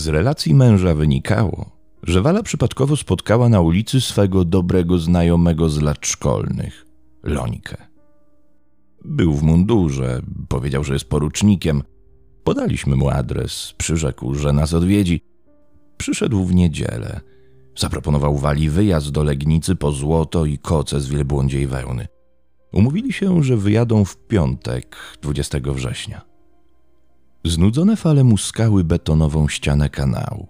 Z relacji męża wynikało, że Wala przypadkowo spotkała na ulicy swego dobrego znajomego z lat szkolnych, Lońkę. Był w mundurze, powiedział, że jest porucznikiem. Podaliśmy mu adres, przyrzekł, że nas odwiedzi. Przyszedł w niedzielę. Zaproponował Wali wyjazd do Legnicy po złoto i koce z wielbłądziej wełny. Umówili się, że wyjadą w piątek, 20 września. Znudzone fale muskały betonową ścianę kanału.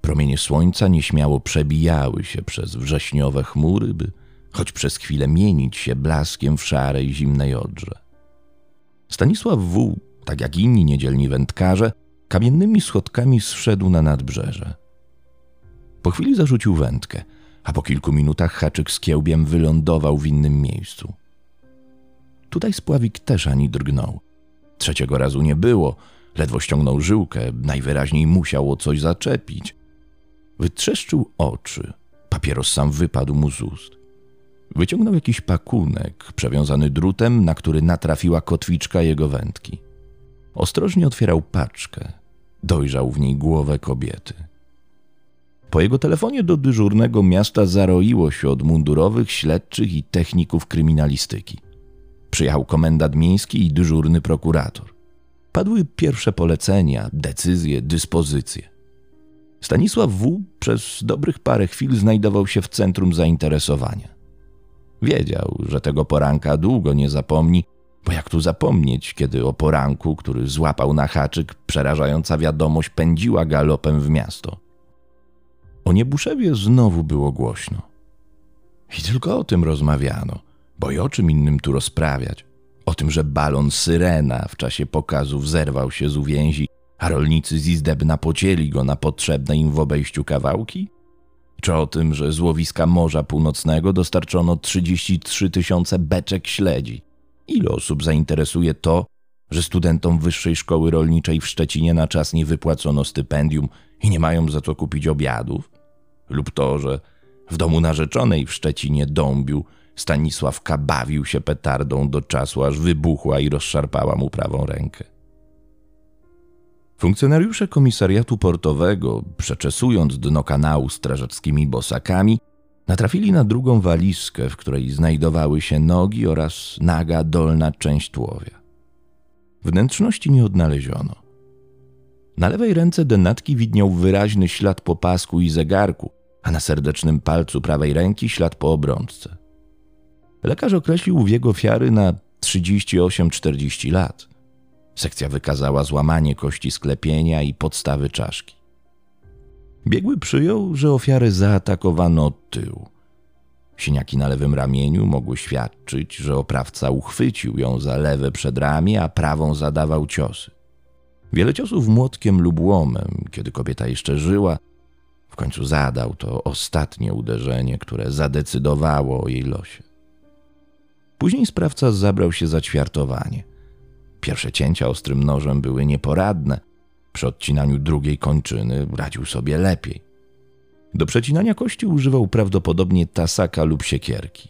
Promienie słońca nieśmiało przebijały się przez wrześniowe chmury, by choć przez chwilę mienić się blaskiem w szarej, zimnej odrze. Stanisław W., tak jak inni niedzielni wędkarze, kamiennymi schodkami zszedł na nadbrzeże. Po chwili zarzucił wędkę, a po kilku minutach haczyk z kiełbiem wylądował w innym miejscu. Tutaj spławik też ani drgnął. Trzeciego razu nie było, ledwo ściągnął żyłkę, najwyraźniej musiał o coś zaczepić. Wytrzeszczył oczy, papieros sam wypadł mu z ust. Wyciągnął jakiś pakunek przewiązany drutem, na który natrafiła kotwiczka jego wędki. Ostrożnie otwierał paczkę. Dojrzał w niej głowę kobiety. Po jego telefonie do dyżurnego miasta zaroiło się od mundurowych, śledczych i techników kryminalistyki. Przyjechał komendant miejski i dyżurny prokurator. Padły pierwsze polecenia, decyzje, dyspozycje. Stanisław W. przez dobrych parę chwil znajdował się w centrum zainteresowania. Wiedział, że tego poranka długo nie zapomni, bo jak tu zapomnieć, kiedy o poranku, który złapał na haczyk, przerażająca wiadomość pędziła galopem w miasto. O Niebuszewie znowu było głośno. I tylko o tym rozmawiano, bo i o czym innym tu rozprawiać. O tym, że balon Syrena w czasie pokazów zerwał się z uwięzi, a rolnicy z Izdebna pocięli go na potrzebne im w obejściu kawałki? Czy o tym, że z łowiska Morza Północnego dostarczono 33 tysiące beczek śledzi? Ile osób zainteresuje to, że studentom Wyższej Szkoły Rolniczej w Szczecinie na czas nie wypłacono stypendium i nie mają za co kupić obiadów? Lub to, że w domu narzeczonej w Szczecinie dąbił Stanisław bawił się petardą do czasu, aż wybuchła i rozszarpała mu prawą rękę. Funkcjonariusze komisariatu portowego, przeczesując dno kanału strażackimi bosakami, natrafili na drugą walizkę, w której znajdowały się nogi oraz naga dolna część tułowia. Wnętrzności nie odnaleziono. Na lewej ręce denatki widniał wyraźny ślad po pasku i zegarku, a na serdecznym palcu prawej ręki ślad po obrączce. Lekarz określił wiek ofiary na 38-40 lat. Sekcja wykazała złamanie kości sklepienia i podstawy czaszki. Biegły przyjął, że ofiarę zaatakowano od tyłu. Siniaki na lewym ramieniu mogły świadczyć, że oprawca uchwycił ją za lewe przedramię, a prawą zadawał ciosy. Wiele ciosów młotkiem lub łomem, kiedy kobieta jeszcze żyła, w końcu zadał to ostatnie uderzenie, które zadecydowało o jej losie. Później sprawca zabrał się za ćwiartowanie. Pierwsze cięcia ostrym nożem były nieporadne. Przy odcinaniu drugiej kończyny radził sobie lepiej. Do przecinania kości używał prawdopodobnie tasaka lub siekierki.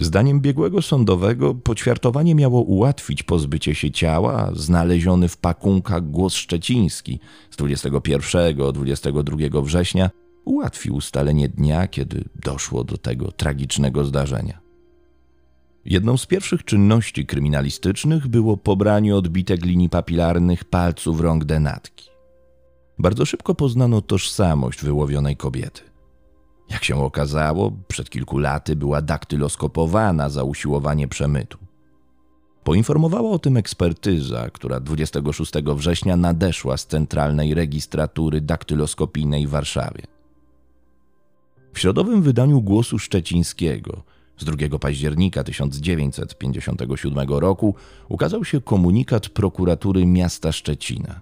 Zdaniem biegłego sądowego poćwiartowanie miało ułatwić pozbycie się ciała, znaleziony w pakunkach głos szczeciński z 21-22 września ułatwił ustalenie dnia, kiedy doszło do tego tragicznego zdarzenia. Jedną z pierwszych czynności kryminalistycznych było pobranie odbitek linii papilarnych palców rąk denatki. Bardzo szybko poznano tożsamość wyłowionej kobiety. Jak się okazało, przed kilku laty była daktyloskopowana za usiłowanie przemytu. Poinformowała o tym ekspertyza, która 26 września nadeszła z Centralnej Registratury Daktyloskopijnej w Warszawie. W środowym wydaniu Głosu Szczecińskiego z 2 października 1957 roku ukazał się komunikat prokuratury miasta Szczecina.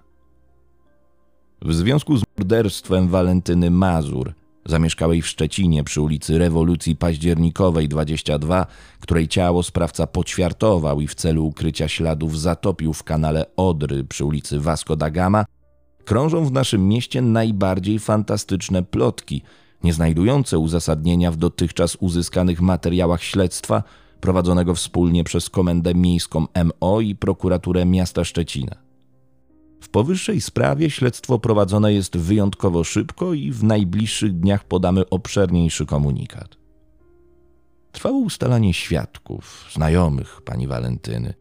W związku z morderstwem Walentyny Mazur, zamieszkałej w Szczecinie przy ulicy Rewolucji Październikowej 22, której ciało sprawca poćwiartował i w celu ukrycia śladów zatopił w kanale Odry przy ulicy Vasco da Gama, krążą w naszym mieście najbardziej fantastyczne plotki – nie znajdujące uzasadnienia w dotychczas uzyskanych materiałach śledztwa prowadzonego wspólnie przez Komendę Miejską MO i Prokuraturę Miasta Szczecina. W powyższej sprawie śledztwo prowadzone jest wyjątkowo szybko i w najbliższych dniach podamy obszerniejszy komunikat. Trwało ustalanie świadków, znajomych pani Walentyny.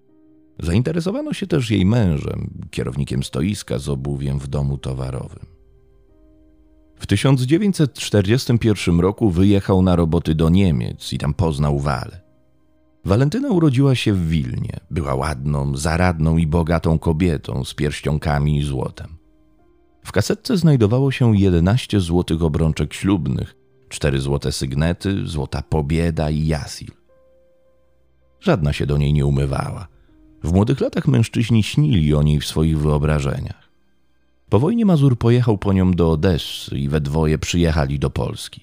Zainteresowano się też jej mężem, kierownikiem stoiska z obuwiem w domu towarowym. W 1941 roku wyjechał na roboty do Niemiec i tam poznał Walę. Walentyna urodziła się w Wilnie. Była ładną, zaradną i bogatą kobietą z pierścionkami i złotem. W kasetce znajdowało się 11 złotych obrączek ślubnych, cztery złote sygnety, złota pobieda i jasil. Żadna się do niej nie umywała. W młodych latach mężczyźni śnili o niej w swoich wyobrażeniach. Po wojnie Mazur pojechał po nią do Odessy i we dwoje przyjechali do Polski.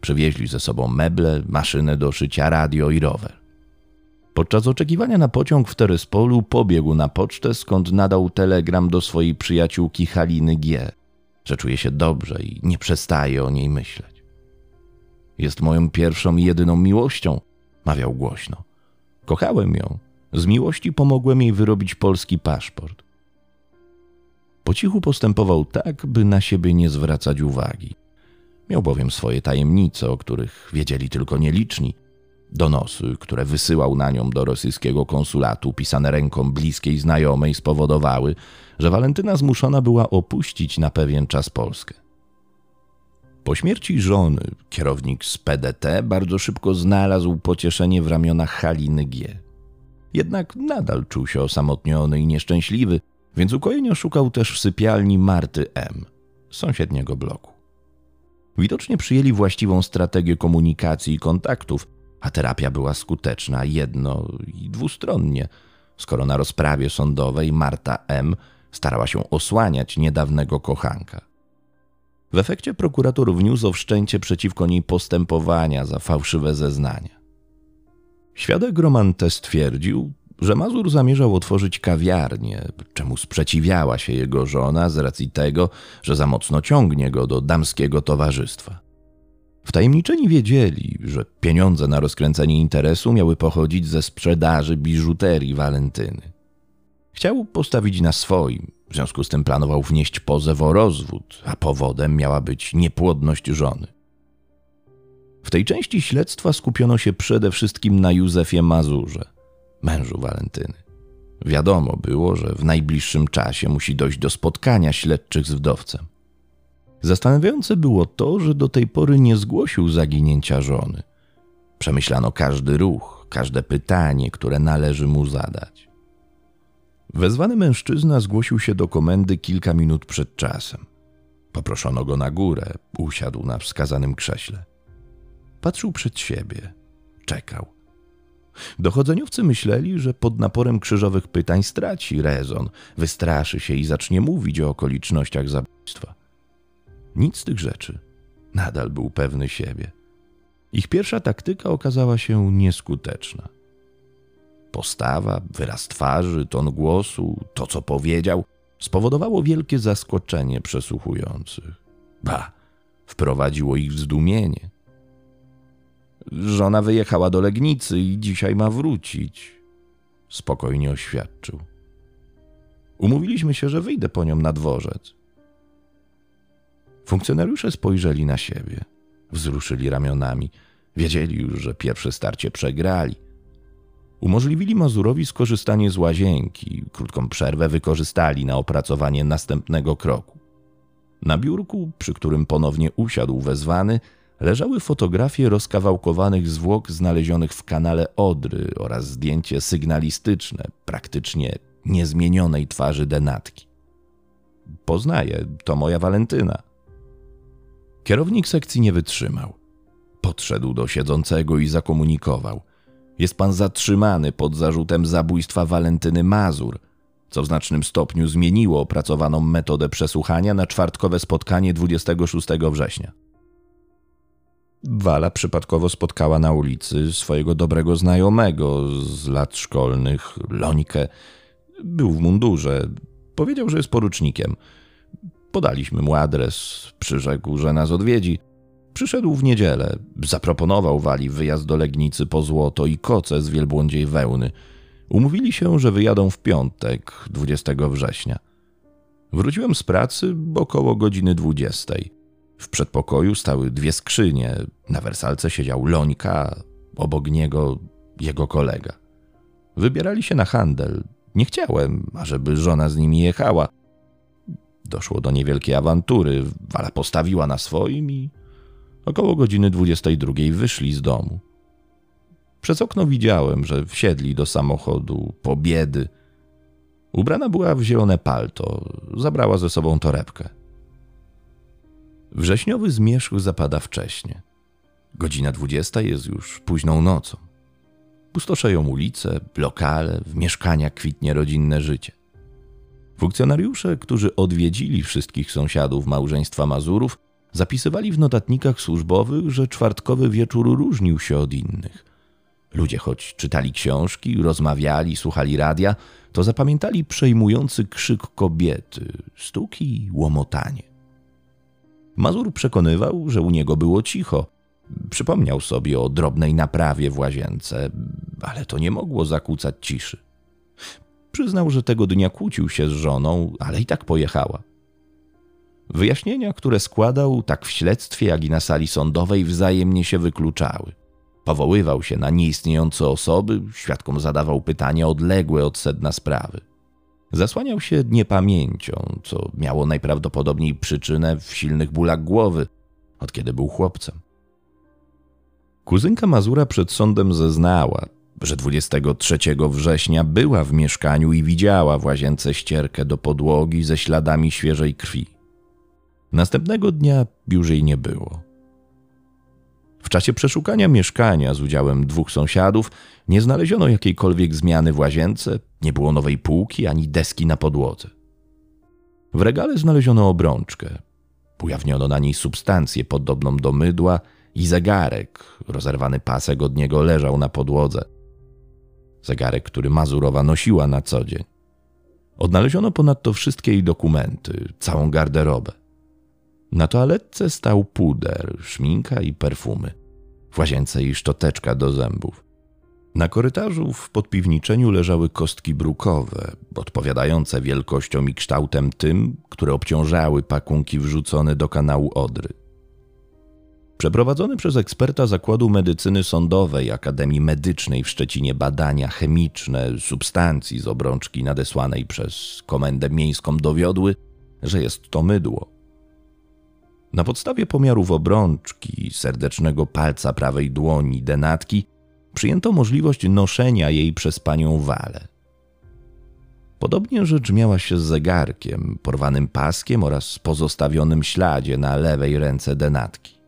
Przywieźli ze sobą meble, maszynę do szycia, radio i rower. Podczas oczekiwania na pociąg w Terespolu pobiegł na pocztę, skąd nadał telegram do swojej przyjaciółki Haliny G., że czuje się dobrze i nie przestaje o niej myśleć. Jest moją pierwszą i jedyną miłością, mawiał głośno. Kochałem ją. Z miłości pomogłem jej wyrobić polski paszport. Po cichu postępował tak, by na siebie nie zwracać uwagi. Miał bowiem swoje tajemnice, o których wiedzieli tylko nieliczni. Donosy, które wysyłał na nią do rosyjskiego konsulatu, pisane ręką bliskiej znajomej, spowodowały, że Walentyna zmuszona była opuścić na pewien czas Polskę. Po śmierci żony kierownik z PDT bardzo szybko znalazł pocieszenie w ramionach Haliny G. Jednak nadal czuł się osamotniony i nieszczęśliwy, więc ukojenia szukał też w sypialni Marty M., sąsiedniego bloku. Widocznie przyjęli właściwą strategię komunikacji i kontaktów, a terapia była skuteczna jedno i dwustronnie, skoro na rozprawie sądowej Marta M. starała się osłaniać niedawnego kochanka. W efekcie prokurator wniósł o wszczęcie przeciwko niej postępowania za fałszywe zeznania. Świadek Roman T. stwierdził, że Mazur zamierzał otworzyć kawiarnię, czemu sprzeciwiała się jego żona z racji tego, że za mocno ciągnie go do damskiego towarzystwa. Wtajemniczeni wiedzieli, że pieniądze na rozkręcenie interesu miały pochodzić ze sprzedaży biżuterii Walentyny. Chciał postawić na swoim, w związku z tym planował wnieść pozew o rozwód, a powodem miała być niepłodność żony. W tej części śledztwa skupiono się przede wszystkim na Józefie Mazurze, mężu Walentyny. Wiadomo było, że w najbliższym czasie musi dojść do spotkania śledczych z wdowcem. Zastanawiające było to, że do tej pory nie zgłosił zaginięcia żony. Przemyślano każdy ruch, każde pytanie, które należy mu zadać. Wezwany mężczyzna zgłosił się do komendy kilka minut przed czasem. Poproszono go na górę, usiadł na wskazanym krześle. Patrzył przed siebie, czekał. Dochodzeniowcy myśleli, że pod naporem krzyżowych pytań straci rezon, wystraszy się i zacznie mówić o okolicznościach zabójstwa. Nic z tych rzeczy. Nadal był pewny siebie. Ich pierwsza taktyka okazała się nieskuteczna. Postawa, wyraz twarzy, ton głosu, to co powiedział, spowodowało wielkie zaskoczenie przesłuchujących. Ba, wprowadziło ich w zdumienie. Żona wyjechała do Legnicy i dzisiaj ma wrócić. Spokojnie oświadczył. Umówiliśmy się, że wyjdę po nią na dworzec. Funkcjonariusze spojrzeli na siebie, wzruszyli ramionami. Wiedzieli już, że pierwsze starcie przegrali. Umożliwili Mazurowi skorzystanie z łazienki, krótką przerwę wykorzystali na opracowanie następnego kroku. Na biurku, przy którym ponownie usiadł wezwany, leżały fotografie rozkawałkowanych zwłok znalezionych w kanale Odry oraz zdjęcie sygnalistyczne, praktycznie niezmienionej twarzy denatki. Poznaję, to moja Walentyna. Kierownik sekcji nie wytrzymał. Podszedł do siedzącego i zakomunikował. Jest pan zatrzymany pod zarzutem zabójstwa Walentyny Mazur, co w znacznym stopniu zmieniło opracowaną metodę przesłuchania na czwartkowe spotkanie 26 września. Wala przypadkowo spotkała na ulicy swojego dobrego znajomego z lat szkolnych, Lońkę. Był w mundurze. Powiedział, że jest porucznikiem. Podaliśmy mu adres, przyrzekł, że nas odwiedzi. Przyszedł w niedzielę, zaproponował Wali wyjazd do Legnicy po złoto i koce z wielbłądziej wełny. Umówili się, że wyjadą w piątek, 20 września. Wróciłem z pracy około godziny dwudziestej. W przedpokoju stały dwie skrzynie. Na wersalce siedział Lońka, obok niego jego kolega. Wybierali się na handel. Nie chciałem, ażeby żona z nimi jechała. Doszło do niewielkiej awantury. Wala postawiła na swoim i około godziny 22 wyszli z domu. Przez okno widziałem, że wsiedli do samochodu po biedy. Ubrana była w zielone palto, zabrała ze sobą torebkę. Wrześniowy zmierzch zapada wcześnie. Godzina dwudziesta jest już późną nocą. Pustoszeją ulice, lokale, w mieszkaniach kwitnie rodzinne życie. Funkcjonariusze, którzy odwiedzili wszystkich sąsiadów małżeństwa Mazurów, zapisywali w notatnikach służbowych, że czwartkowy wieczór różnił się od innych. Ludzie choć czytali książki, rozmawiali, słuchali radia, to zapamiętali przejmujący krzyk kobiety, stuki i łomotanie. Mazur przekonywał, że u niego było cicho. Przypomniał sobie o drobnej naprawie w łazience, ale to nie mogło zakłócać ciszy. Przyznał, że tego dnia kłócił się z żoną, ale i tak pojechała. Wyjaśnienia, które składał tak w śledztwie, jak i na sali sądowej, wzajemnie się wykluczały. Powoływał się na nieistniejące osoby, świadkom zadawał pytania odległe od sedna sprawy. Zasłaniał się niepamięcią, co miało najprawdopodobniej przyczynę w silnych bólach głowy, od kiedy był chłopcem. Kuzynka Mazura przed sądem zeznała, że 23 września była w mieszkaniu i widziała w łazience ścierkę do podłogi ze śladami świeżej krwi. Następnego dnia już jej nie było. W czasie przeszukania mieszkania z udziałem dwóch sąsiadów nie znaleziono jakiejkolwiek zmiany w łazience, nie było nowej półki ani deski na podłodze. W regale znaleziono obrączkę. Ujawniono na niej substancję podobną do mydła i zegarek. Rozerwany pasek od niego leżał na podłodze. Zegarek, który Mazurowa nosiła na co dzień. Odnaleziono ponadto wszystkie jej dokumenty, całą garderobę. Na toaletce stał puder, szminka i perfumy. W łazience i szczoteczka do zębów. Na korytarzu w podpiwniczeniu leżały kostki brukowe, odpowiadające wielkością i kształtem tym, które obciążały pakunki wrzucone do kanału Odry. Przeprowadzone przez eksperta Zakładu Medycyny Sądowej Akademii Medycznej w Szczecinie badania chemiczne substancji z obrączki nadesłanej przez Komendę Miejską dowiodły, że jest to mydło. Na podstawie pomiarów obrączki, serdecznego palca prawej dłoni, denatki, przyjęto możliwość noszenia jej przez panią Walę. Podobnie rzecz miała się z zegarkiem, porwanym paskiem oraz pozostawionym śladzie na lewej ręce denatki.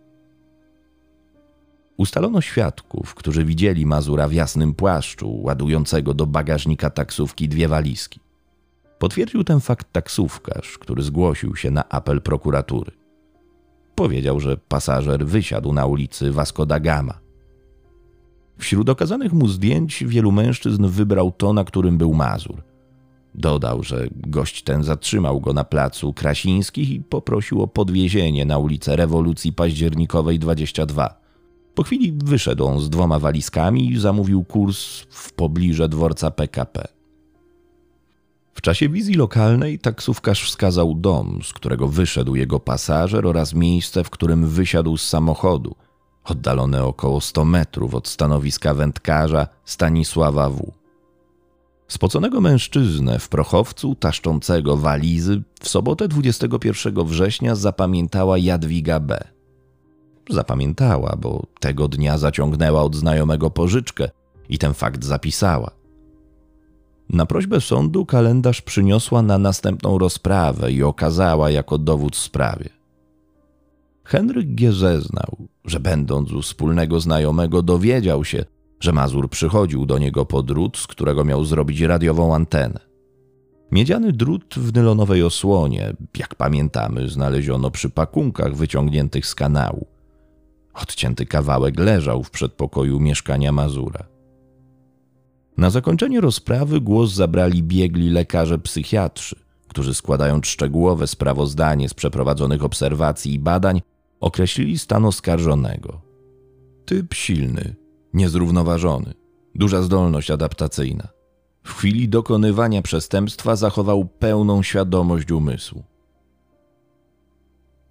Ustalono świadków, którzy widzieli Mazura w jasnym płaszczu, ładującego do bagażnika taksówki dwie walizki. Potwierdził ten fakt taksówkarz, który zgłosił się na apel prokuratury. Powiedział, że pasażer wysiadł na ulicy Vasco da Gama. Wśród okazanych mu zdjęć wielu mężczyzn wybrał to, na którym był Mazur. Dodał, że gość ten zatrzymał go na placu Krasińskich i poprosił o podwiezienie na ulicę Rewolucji Październikowej 22. Po chwili wyszedł on z dwoma walizkami i zamówił kurs w pobliże dworca PKP. Czasie wizji lokalnej taksówkarz wskazał dom, z którego wyszedł jego pasażer oraz miejsce, w którym wysiadł z samochodu, oddalone około 100 metrów od stanowiska wędkarza Stanisława W. Spoconego mężczyznę w prochowcu taszczącego walizy w sobotę 21 września zapamiętała Jadwiga B. Zapamiętała, bo tego dnia zaciągnęła od znajomego pożyczkę i ten fakt zapisała – na prośbę sądu kalendarz przyniosła na następną rozprawę i okazała jako dowód sprawie. Henryk G. zeznał, że będąc u wspólnego znajomego dowiedział się, że Mazur przychodził do niego po drut, z którego miał zrobić radiową antenę. Miedziany drut w nylonowej osłonie, jak pamiętamy, znaleziono przy pakunkach wyciągniętych z kanału. Odcięty kawałek leżał w przedpokoju mieszkania Mazura. Na zakończenie rozprawy głos zabrali biegli lekarze psychiatrzy, którzy składając szczegółowe sprawozdanie z przeprowadzonych obserwacji i badań, określili stan oskarżonego. Typ silny, niezrównoważony, duża zdolność adaptacyjna, W chwili dokonywania przestępstwa zachował pełną świadomość umysłu.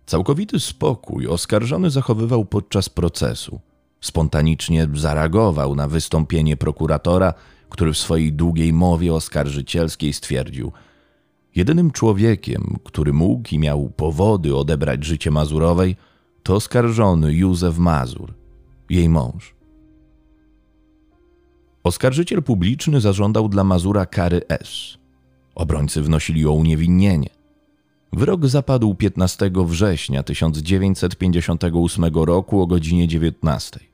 Całkowity spokój oskarżony zachowywał podczas procesu. Spontanicznie zareagował na wystąpienie prokuratora, który w swojej długiej mowie oskarżycielskiej stwierdził: Jedynym człowiekiem, który mógł i miał powody odebrać życie Mazurowej, to oskarżony Józef Mazur, jej mąż. Oskarżyciel publiczny zażądał dla Mazura kary S. Obrońcy wnosili o uniewinnienie. Wyrok zapadł 15 września 1958 roku o godzinie 19.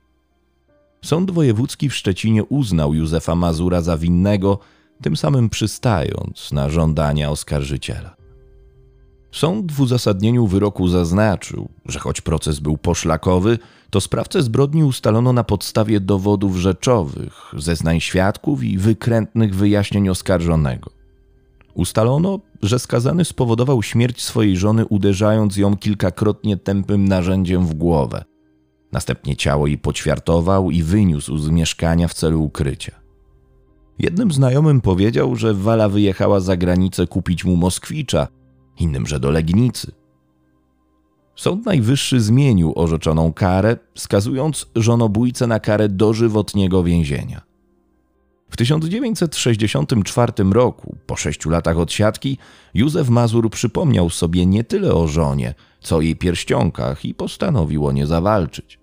Sąd wojewódzki w Szczecinie uznał Józefa Mazura za winnego, tym samym przystając na żądania oskarżyciela. Sąd w uzasadnieniu wyroku zaznaczył, że choć proces był poszlakowy, to sprawcę zbrodni ustalono na podstawie dowodów rzeczowych, zeznań świadków i wykrętnych wyjaśnień oskarżonego. Ustalono, że skazany spowodował śmierć swojej żony, uderzając ją kilkakrotnie tępym narzędziem w głowę. Następnie ciało jej poćwiartował i wyniósł z mieszkania w celu ukrycia. Jednym znajomym powiedział, że Wala wyjechała za granicę kupić mu Moskwicza, innym, że do Legnicy. Sąd Najwyższy zmienił orzeczoną karę, skazując żonobójcę na karę dożywotniego więzienia. W 1964 roku, po sześciu latach odsiadki, Józef Mazur przypomniał sobie nie tyle o żonie, co o jej pierścionkach i postanowił o nie zawalczyć.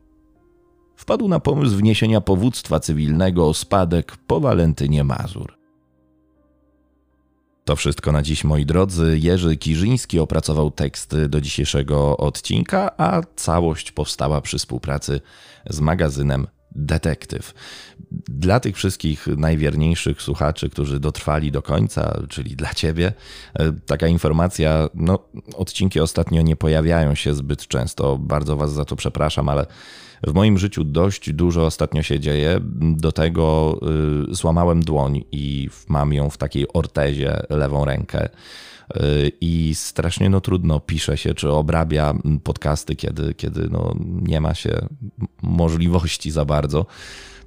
Wpadł na pomysł wniesienia powództwa cywilnego o spadek po Walentynie Mazur. To wszystko na dziś, moi drodzy. Jerzy Kirzyński opracował teksty do dzisiejszego odcinka, a całość powstała przy współpracy z magazynem Detektyw. Dla tych wszystkich najwierniejszych słuchaczy, którzy dotrwali do końca, czyli dla ciebie, e, taka informacja, no, odcinki ostatnio nie pojawiają się zbyt często. Bardzo was za to przepraszam, ale w moim życiu dość dużo ostatnio się dzieje. Do tego y, złamałem dłoń i mam ją w takiej ortezie, lewą rękę. Y, I strasznie no, trudno pisze się, czy obrabia podcasty, kiedy, kiedy no, nie ma się możliwości za bardzo.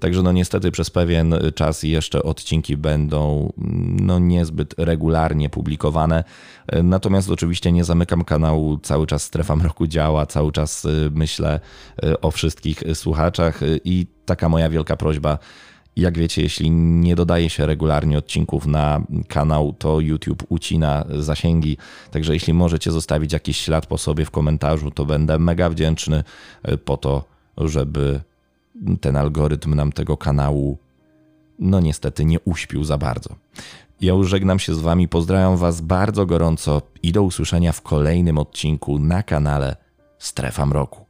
Także no niestety przez pewien czas jeszcze odcinki będą no niezbyt regularnie publikowane. Natomiast oczywiście nie zamykam kanału, cały czas Strefa Mroku działa, cały czas y, myślę y, o wszystkich słuchaczach i taka moja wielka prośba, jak wiecie, jeśli nie dodaje się regularnie odcinków na kanał, to YouTube ucina zasięgi. Także jeśli możecie zostawić jakiś ślad po sobie w komentarzu, to będę mega wdzięczny y, po to, żeby ten algorytm nam tego kanału, no niestety, nie uśpił za bardzo. Ja już żegnam się z Wami, pozdrawiam Was bardzo gorąco i do usłyszenia w kolejnym odcinku na kanale Strefa Mroku.